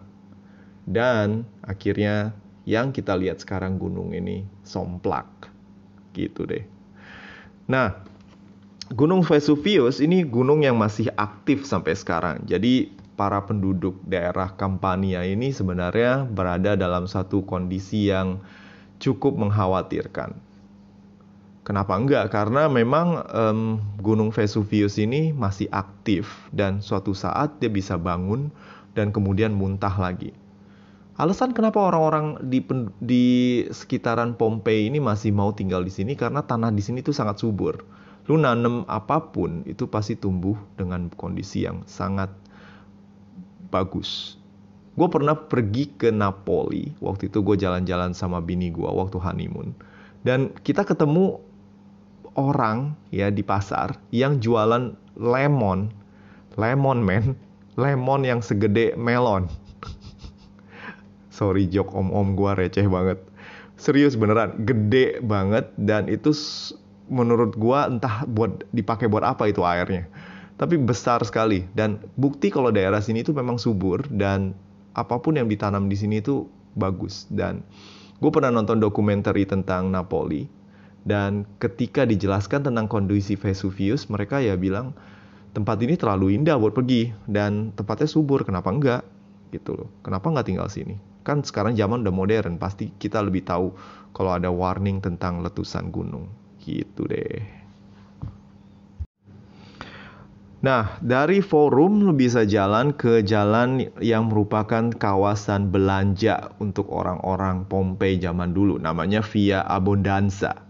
Dan akhirnya yang kita lihat sekarang gunung ini somplak. Gitu deh. Nah, Gunung Vesuvius ini gunung yang masih aktif sampai sekarang. Jadi para penduduk daerah Campania ini sebenarnya berada dalam satu kondisi yang cukup mengkhawatirkan. Kenapa enggak? Karena memang um, Gunung Vesuvius ini masih aktif dan suatu saat dia bisa bangun dan kemudian muntah lagi. Alasan kenapa orang-orang di, di sekitaran Pompei ini masih mau tinggal di sini karena tanah di sini itu sangat subur lu nanam apa pun itu pasti tumbuh dengan kondisi yang sangat bagus. Gue pernah pergi ke Napoli, waktu itu gue jalan-jalan sama bini gue waktu honeymoon. Dan kita ketemu orang ya di pasar yang jualan lemon, lemon man, lemon yang segede melon. Sorry jok om-om gue receh banget. Serius beneran, gede banget dan itu menurut gua entah buat dipakai buat apa itu airnya. Tapi besar sekali. Dan bukti kalau daerah sini itu memang subur dan apa pun yang ditanam di sini itu bagus. Dan gue pernah nonton dokumenter tentang Napoli. Dan ketika dijelaskan tentang kondisi Vesuvius mereka ya bilang tempat ini terlalu indah buat pergi dan tempatnya subur. Kenapa enggak? Gitu loh. Kenapa nggak tinggal sini? Kan sekarang zaman udah modern. Pasti kita lebih tahu kalau ada warning tentang letusan gunung Gitu deh. Nah, dari forum bisa jalan ke jalan yang merupakan kawasan belanja untuk orang-orang Pompei zaman dulu, namanya Via Abundanza.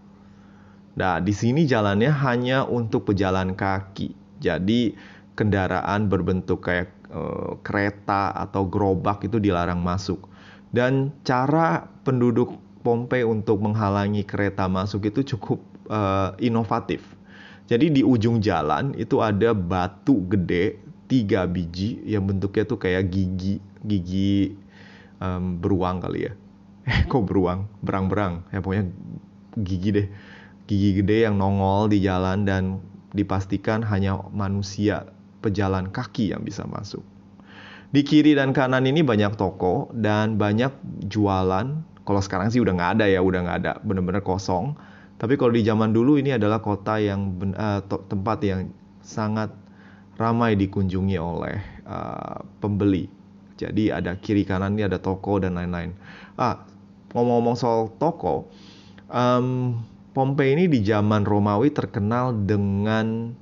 Nah, di sini jalannya hanya untuk pejalan kaki. Jadi, kendaraan berbentuk kayak e, kereta atau gerobak itu dilarang masuk. Dan cara penduduk Pompei untuk menghalangi kereta masuk itu cukup uh, inovatif. Jadi di ujung jalan itu ada batu gede tiga biji yang bentuknya tuh kayak gigi gigi um, beruang kali ya. Eh kok beruang? Berang-berang ya pokoknya gigi deh. Gigi gede yang nongol di jalan dan dipastikan hanya manusia pejalan kaki yang bisa masuk. Di kiri dan kanan ini banyak toko dan banyak jualan. Kalau sekarang sih udah nggak ada ya, udah nggak ada, bener-bener kosong tapi kalau di zaman dulu ini adalah kota yang uh, tempat yang sangat ramai dikunjungi oleh uh, pembeli. Jadi ada kiri kanan ini ada toko dan lain-lain. Ah, ngomong-ngomong soal toko, um, Pompei ini di zaman Romawi terkenal dengan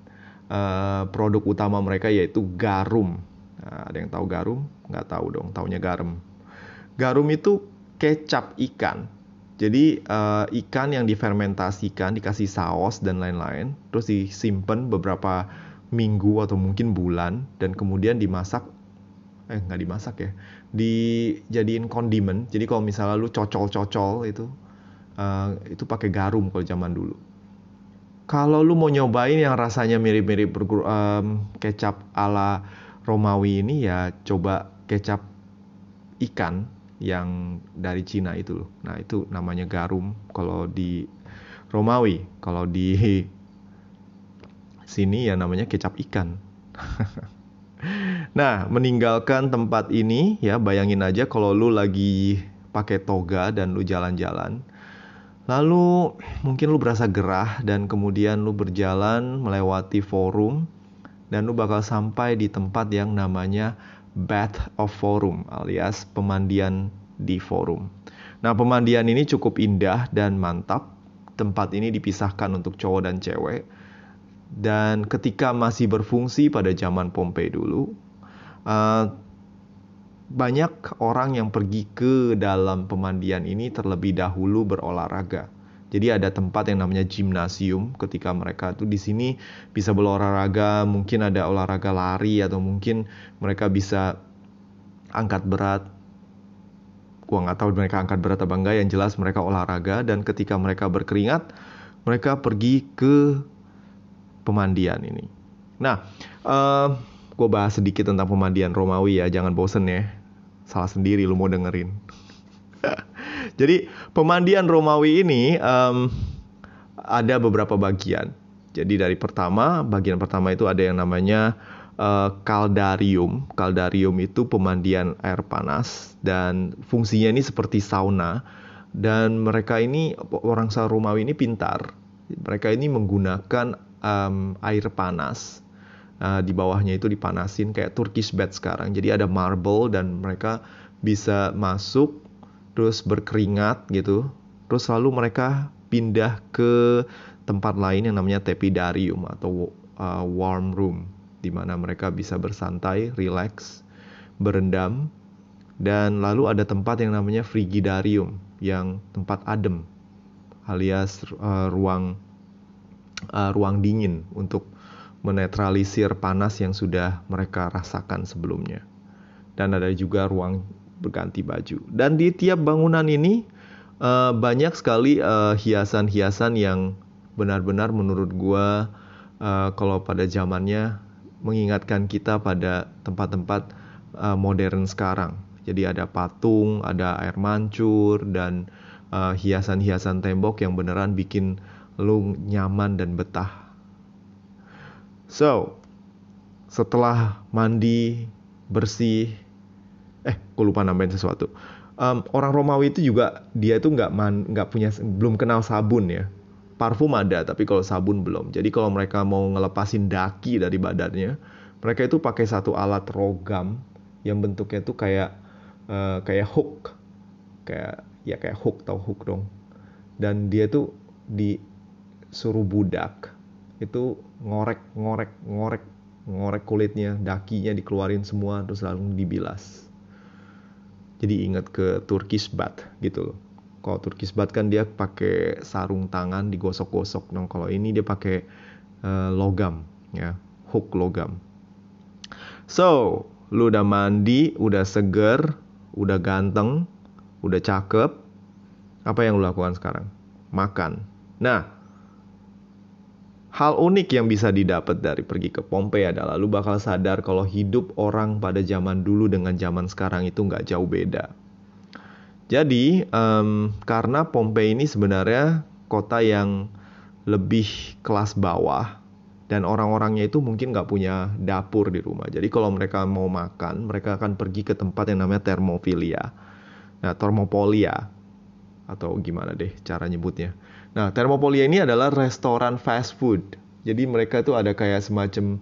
uh, produk utama mereka yaitu garum. Nah, ada yang tahu garum? Nggak tahu dong, taunya garam. Garum itu kecap ikan jadi uh, ikan yang difermentasikan dikasih saus dan lain-lain, terus disimpan beberapa minggu atau mungkin bulan dan kemudian dimasak eh nggak dimasak ya, dijadiin kondimen. Jadi kalau misalnya lu cocol-cocol itu uh, itu pakai garum kalau zaman dulu. Kalau lu mau nyobain yang rasanya mirip-mirip um, kecap ala Romawi ini ya coba kecap ikan yang dari Cina itu loh. Nah, itu namanya garum kalau di Romawi. Kalau di sini ya namanya kecap ikan. nah, meninggalkan tempat ini ya bayangin aja kalau lu lagi pakai toga dan lu jalan-jalan. Lalu mungkin lu berasa gerah dan kemudian lu berjalan melewati forum dan lu bakal sampai di tempat yang namanya Bath of Forum alias pemandian di forum. Nah, pemandian ini cukup indah dan mantap. Tempat ini dipisahkan untuk cowok dan cewek. Dan ketika masih berfungsi pada zaman Pompei dulu, uh, banyak orang yang pergi ke dalam pemandian ini terlebih dahulu berolahraga. Jadi ada tempat yang namanya gymnasium ketika mereka tuh di sini bisa berolahraga, mungkin ada olahraga lari atau mungkin mereka bisa angkat berat. Gua nggak tahu mereka angkat berat apa enggak, yang jelas mereka olahraga dan ketika mereka berkeringat, mereka pergi ke pemandian ini. Nah, uh, gue bahas sedikit tentang pemandian Romawi ya, jangan bosen ya. Salah sendiri lu mau dengerin. Jadi pemandian Romawi ini um, ada beberapa bagian. Jadi dari pertama, bagian pertama itu ada yang namanya uh, kaldarium. Itu pemandian air panas dan fungsinya ini seperti sauna. Dan mereka ini orang Romawi ini pintar. Mereka ini menggunakan um, air panas. Uh, di bawahnya itu dipanasin kayak Turkish bed sekarang. Jadi ada marble dan mereka bisa masuk terus berkeringat gitu. Terus lalu mereka pindah ke tempat lain yang namanya tepidarium atau uh, warm room di mana mereka bisa bersantai, relax, berendam dan lalu ada tempat yang namanya frigidarium yang tempat adem alias uh, ruang uh, ruang dingin untuk menetralisir panas yang sudah mereka rasakan sebelumnya. Dan ada juga ruang berganti baju. Dan di tiap bangunan ini uh, banyak sekali hiasan hiasan-hiasan yang benar-benar menurut gua uh, kalau pada zamannya mengingatkan kita pada tempat-tempat uh, modern sekarang. Jadi ada patung, ada air mancur dan hiasan-hiasan uh, tembok yang beneran bikin lu nyaman dan betah. So, setelah mandi, bersih, eh gue lupa nambahin sesuatu. Um, orang Romawi itu juga dia itu nggak nggak punya belum kenal sabun ya. Parfum ada tapi kalau sabun belum. Jadi kalau mereka mau ngelepasin daki dari badannya mereka itu pakai satu alat rogam yang bentuknya itu kayak uh, kayak hook. Kayak ya kayak hook tau hook dong. Dan dia tuh disuruh budak. Itu ngorek ngorek ngorek ngorek kulitnya dakinya dikeluarin semua terus lalu dibilas jadi ingat ke Turkish bath gitu loh. Kalau Turkish bath kan dia pakai sarung tangan digosok-gosok. Nah kalau ini dia pakai uh, logam ya hook logam. So lu udah mandi udah seger udah ganteng udah cakep apa yang lu lakukan sekarang? Makan. Nah Hal unik yang bisa didapat dari pergi ke Pompei adalah lu bakal sadar kalau hidup orang pada zaman dulu dengan zaman sekarang itu nggak jauh beda. Jadi um, karena Pompei ini sebenarnya kota yang lebih kelas bawah dan orang-orangnya itu mungkin nggak punya dapur di rumah. Jadi kalau mereka mau makan, mereka akan pergi ke tempat yang namanya termofilia. Nah, termopolia atau gimana deh cara nyebutnya. Nah, Thermopolia ini adalah restoran fast food. Jadi mereka tuh ada kayak semacam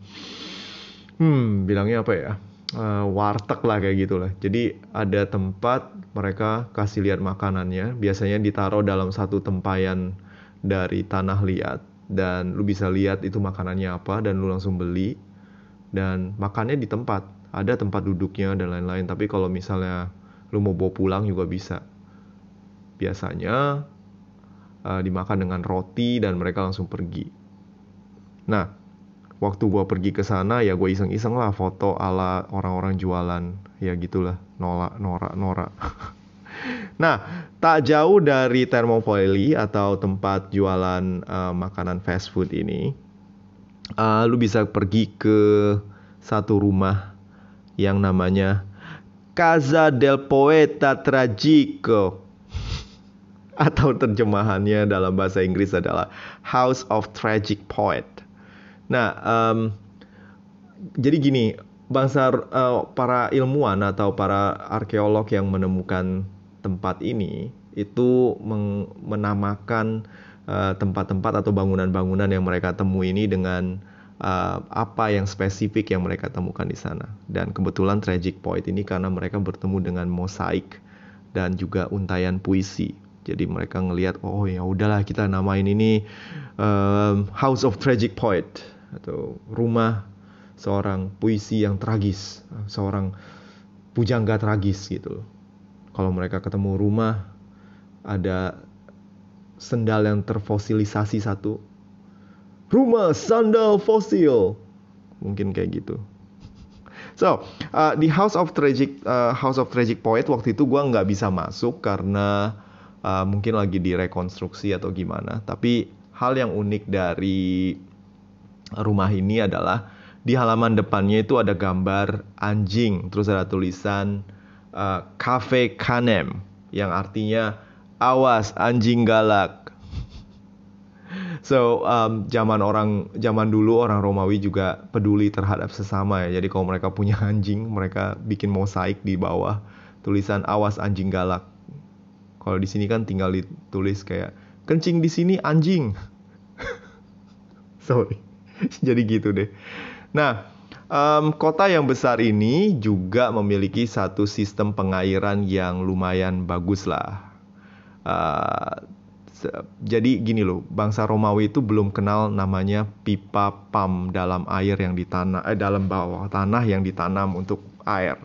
hmm, bilangnya apa ya? Uh, warteg lah kayak gitulah. Jadi ada tempat mereka kasih lihat makanannya, biasanya ditaruh dalam satu tempayan dari tanah liat dan lu bisa lihat itu makanannya apa dan lu langsung beli dan makannya di tempat. Ada tempat duduknya dan lain-lain, tapi kalau misalnya lu mau bawa pulang juga bisa. Biasanya uh, dimakan dengan roti dan mereka langsung pergi. Nah, waktu gue pergi ke sana ya gue iseng-iseng lah foto ala orang-orang jualan ya gitulah norak norak norak. nah, tak jauh dari Thermopylae atau tempat jualan uh, makanan fast food ini, uh, lu bisa pergi ke satu rumah yang namanya Casa del Poeta Tragico atau terjemahannya dalam bahasa Inggris adalah House of Tragic Poet. Nah, um, jadi gini, bangsa uh, para ilmuwan atau para arkeolog yang menemukan tempat ini itu menamakan eh, tempat-tempat uh, atau bangunan-bangunan yang mereka temui ini dengan uh, apa yang spesifik yang mereka temukan di sana. Dan kebetulan Tragic Poet ini karena mereka bertemu dengan mosaik dan juga untayan puisi jadi mereka ngelihat oh ya udahlah kita namain ini um, House of Tragic Poet atau rumah seorang puisi yang tragis, seorang pujangga tragis gitu. Kalau mereka ketemu rumah ada sendal yang terfosilisasi satu. Rumah sandal fosil. Mungkin kayak gitu. So, uh, di House of Tragic uh, House of Tragic Poet waktu itu gue nggak bisa masuk karena uh, mungkin lagi direkonstruksi atau gimana. Tapi hal yang unik dari rumah ini adalah di halaman depannya itu ada gambar anjing, terus ada tulisan uh, Cafe Canem yang artinya awas anjing galak. So um, zaman orang zaman dulu orang Romawi juga peduli terhadap sesama ya. Jadi kalau mereka punya anjing, mereka bikin mosaik di bawah tulisan awas anjing galak. Kalau di sini kan tinggal ditulis kayak kencing di sini anjing. Sorry. Jadi gitu deh. Nah, um, kota yang besar ini juga memiliki satu sistem pengairan yang lumayan bagus lah. Uh, jadi gini loh, bangsa Romawi itu belum kenal namanya pipa pam dalam air yang ditanam, eh, dalam bawah tanah yang ditanam untuk air.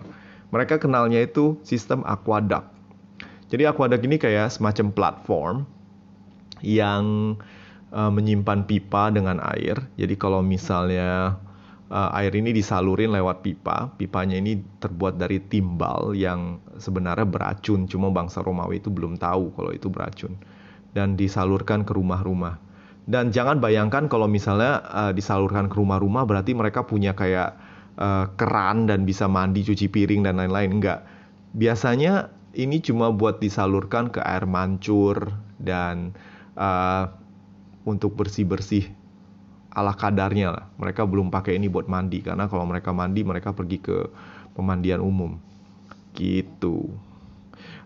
Mereka kenalnya itu sistem aqueduct. Jadi aqueduct ini kayak semacam platform yang uh, menyimpan pipa dengan air. Jadi kalau misalnya uh, air ini disalurin lewat pipa, pipanya ini terbuat dari timbal yang sebenarnya beracun, cuma bangsa Romawi itu belum tahu kalau itu beracun dan disalurkan ke rumah-rumah. Dan jangan bayangkan kalau misalnya uh, disalurkan ke rumah-rumah berarti mereka punya kayak uh, keran dan bisa mandi, cuci piring dan lain-lain. Enggak. Biasanya ini cuma buat disalurkan ke air mancur dan uh, untuk bersih-bersih ala kadarnya lah. Mereka belum pakai ini buat mandi karena kalau mereka mandi mereka pergi ke pemandian umum. Gitu.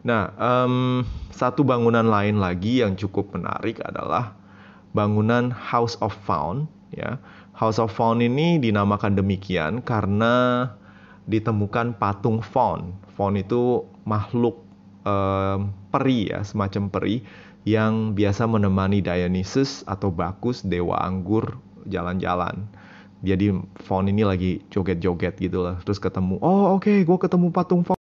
Nah, um, satu bangunan lain lagi yang cukup menarik adalah bangunan House of Faun. Ya, House of Faun ini dinamakan demikian karena ditemukan patung faun. Faun itu makhluk um, peri ya, semacam peri yang biasa menemani Dionysus atau Bacchus dewa anggur jalan-jalan. Jadi faun ini lagi joget-joget gitu lah. Terus ketemu, oh oke, okay, gue ketemu patung faun.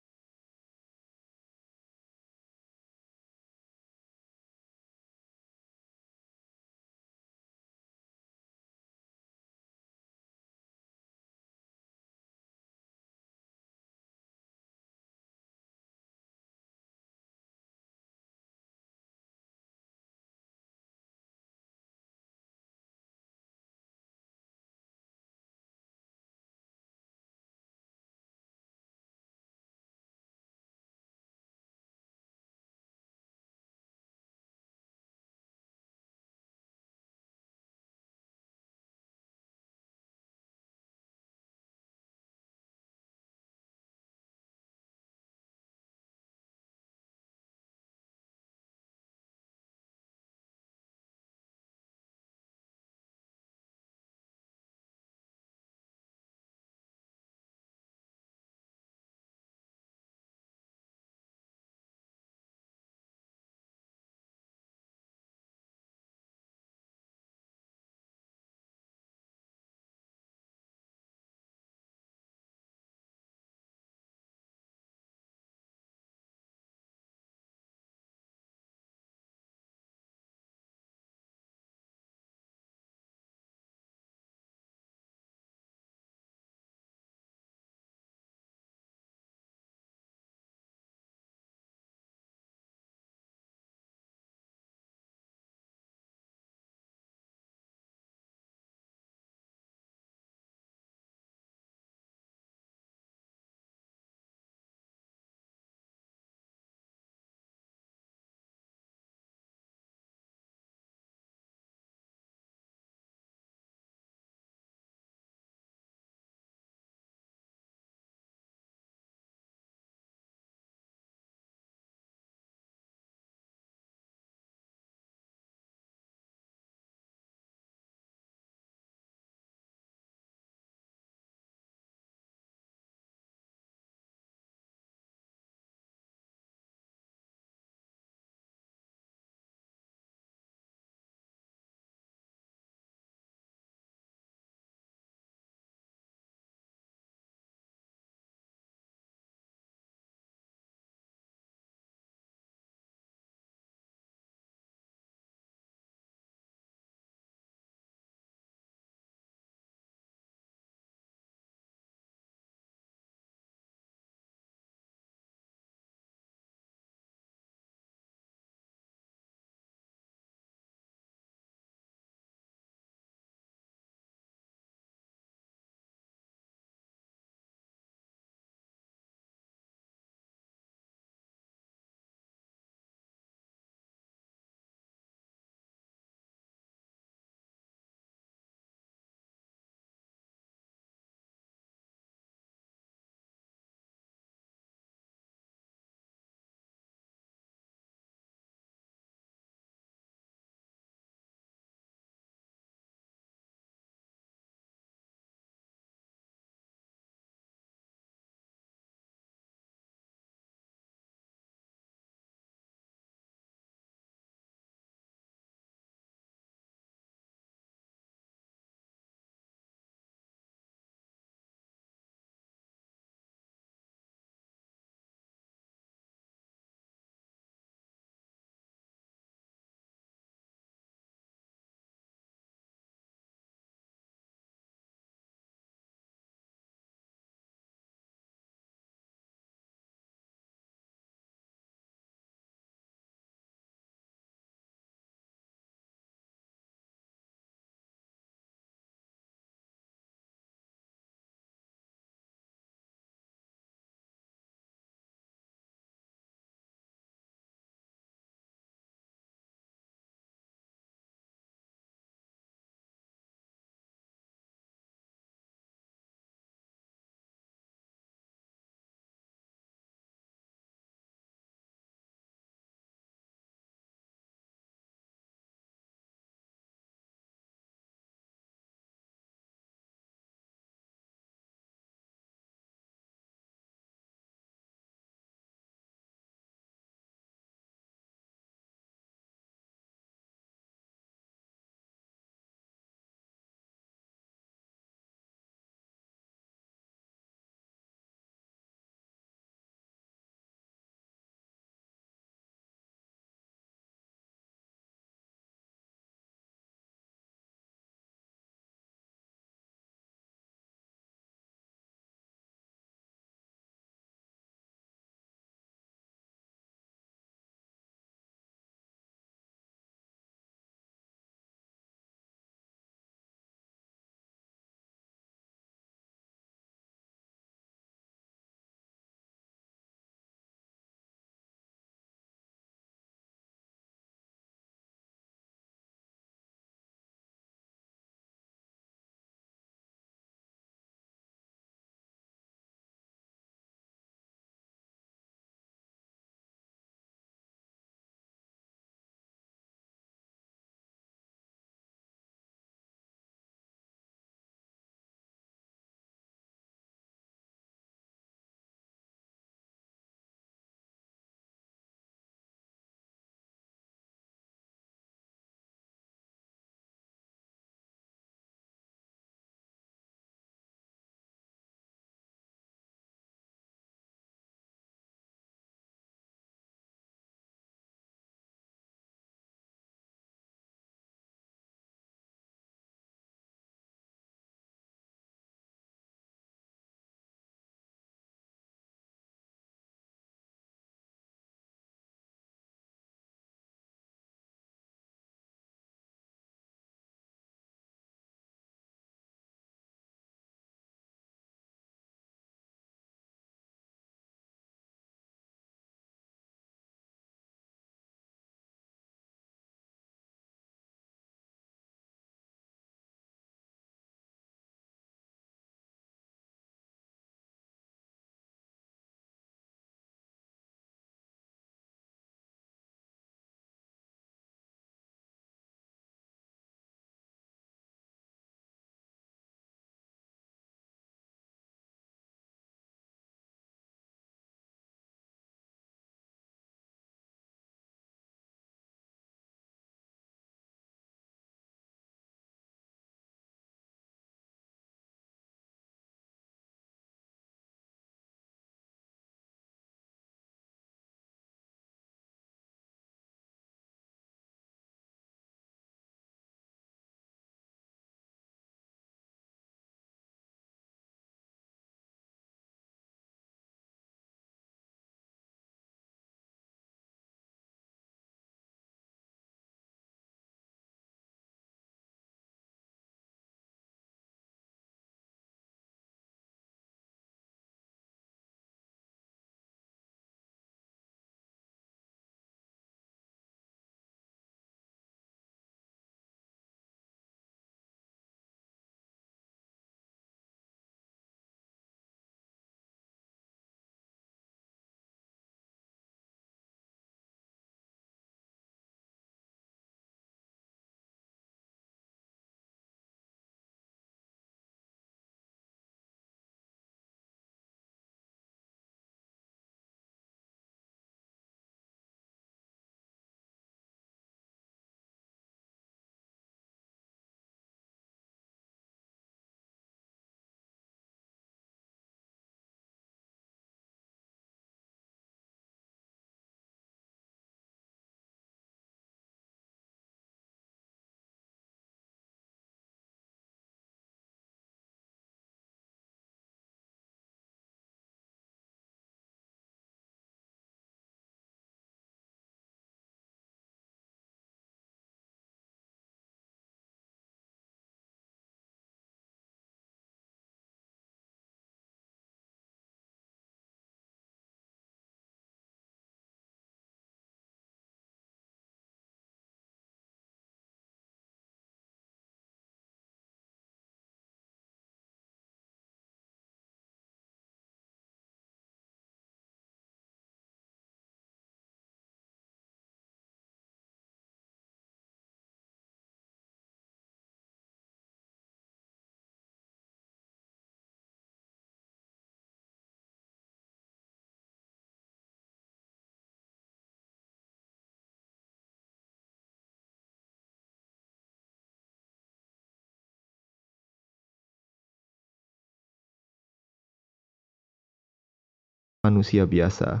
Manusia biasa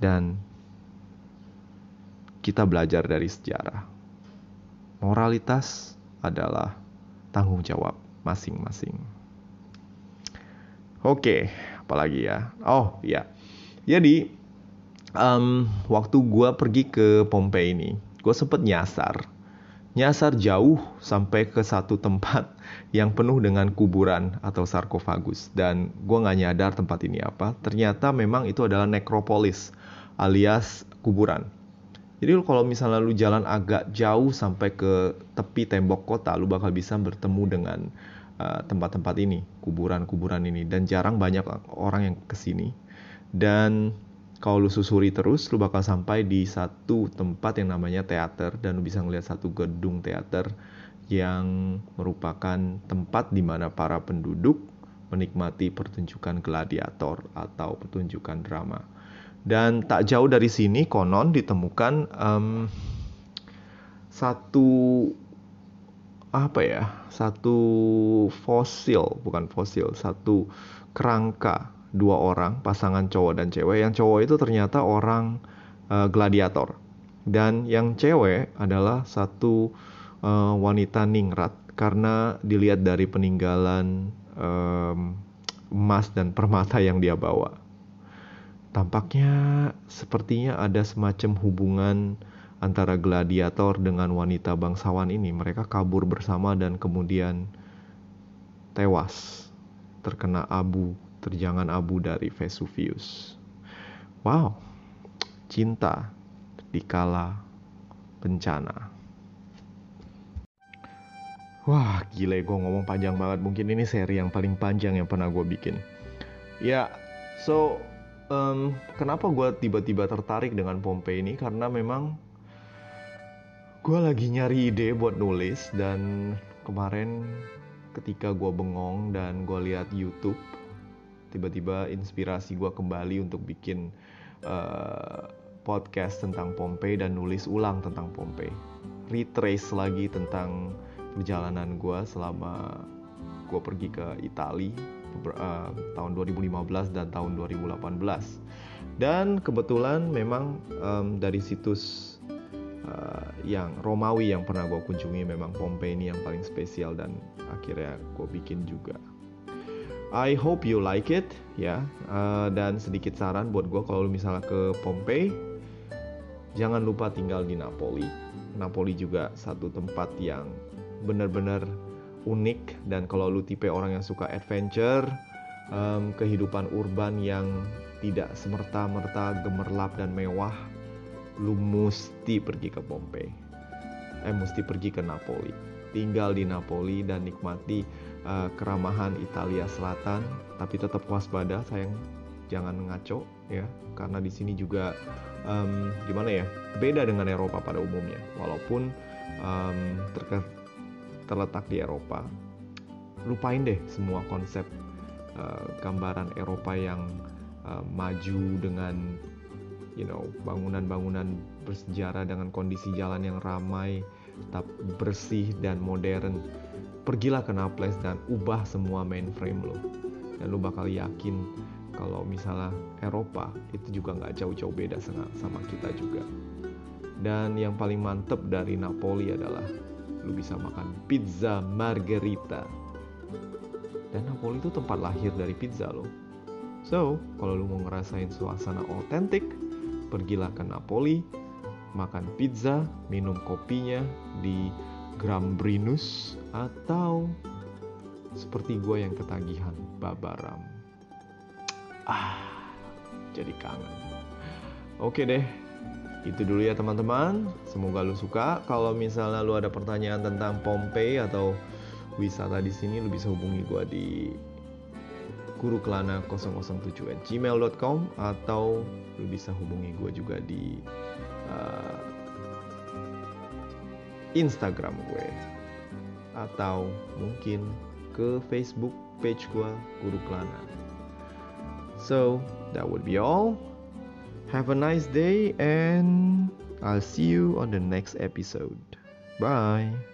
dan kita belajar dari sejarah. Moralitas adalah tanggung jawab masing-masing. Oke, apalagi ya? Oh ya, jadi um, waktu gue pergi ke Pompei ini, gue sempet nyasar, nyasar jauh sampai ke satu tempat yang penuh dengan kuburan atau sarkofagus dan gue nggak nyadar tempat ini apa. Ternyata memang itu adalah nekropolis alias kuburan. Jadi kalau misalnya lu jalan agak jauh sampai ke tepi tembok kota, lu bakal bisa bertemu dengan uh, tempat-tempat uh, ini, kuburan-kuburan ini. Dan jarang banyak orang yang ke sini. Dan kalau lu susuri terus, lu bakal sampai di satu tempat yang namanya teater. Dan lu bisa ngeliat satu gedung teater yang merupakan tempat di mana para penduduk menikmati pertunjukan gladiator atau pertunjukan drama. Dan tak jauh dari sini konon ditemukan um, satu apa ya satu fosil bukan fosil satu kerangka dua orang pasangan cowok dan cewek. Yang cowok itu ternyata orang uh, gladiator. Dan yang cewek adalah satu uh, wanita ningrat. Karena dilihat dari peninggalan um, emas dan permata yang dia bawa. Tampaknya sepertinya ada semacam hubungan antara gladiator dengan wanita bangsawan ini. Mereka kabur bersama dan kemudian tewas. Terkena abu, terjangan abu dari Vesuvius. Wow, cinta dikala bencana. Wah, gile gue ngomong panjang banget. Mungkin ini seri yang paling panjang yang pernah gue bikin. Ya, so um, kenapa gue tiba-tiba tertarik dengan Pompei ini karena memang gue lagi nyari ide buat nulis dan kemarin ketika gue bengong dan gue lihat YouTube tiba-tiba inspirasi gue kembali untuk bikin uh, podcast tentang Pompei dan nulis ulang tentang Pompei retrace lagi tentang perjalanan gue selama gue pergi ke Italia uh, tahun 2015 dan tahun 2018 dan kebetulan memang um, dari situs uh, yang Romawi yang pernah gue kunjungi memang Pompei ini yang paling spesial dan akhirnya gue bikin juga. I hope you like it ya uh, dan sedikit saran buat gue kalau misalnya ke Pompei jangan lupa tinggal di Napoli. Napoli juga satu tempat yang benar-benar unik dan kalau lu tipe orang yang suka adventure, um, kehidupan urban yang tidak semerta-merta gemerlap dan mewah, lu mesti pergi ke Pompei. Eh mesti pergi ke Napoli. Tinggal di Napoli dan nikmati uh, keramahan Italia Selatan, tapi tetap waspada, sayang jangan ngaco ya, karena di sini juga um, gimana ya, beda dengan Eropa pada umumnya. Walaupun um, terletak di Eropa. Lupain deh semua konsep uh, gambaran Eropa yang uh, maju dengan you know bangunan-bangunan bersejarah dengan kondisi jalan yang ramai, tetap bersih dan modern. Pergilah ke Naples dan ubah semua mainframe lo. Dan lo bakal yakin kalau misalnya Eropa itu juga nggak jauh-jauh beda sama kita juga. Dan yang paling mantep dari Napoli adalah lu bisa makan pizza margherita. Dan Napoli itu tempat lahir dari pizza loh. So, kalau lu mau ngerasain suasana otentik, pergilah ke Napoli, makan pizza, minum kopinya di Grambrinus atau seperti gue yang ketagihan babaram. Ah, jadi kangen. Oke deh, itu dulu ya teman-teman. Semoga lu suka. Kalau misalnya lu ada pertanyaan tentang Pompei atau wisata di sini, lu bisa hubungi gua di gurukelana007 gmail.com atau lu bisa hubungi gua juga di uh, Instagram gue atau mungkin ke Facebook page gue Guru Kelana. So that would be all. Have a nice day, and I'll see you on the next episode. Bye.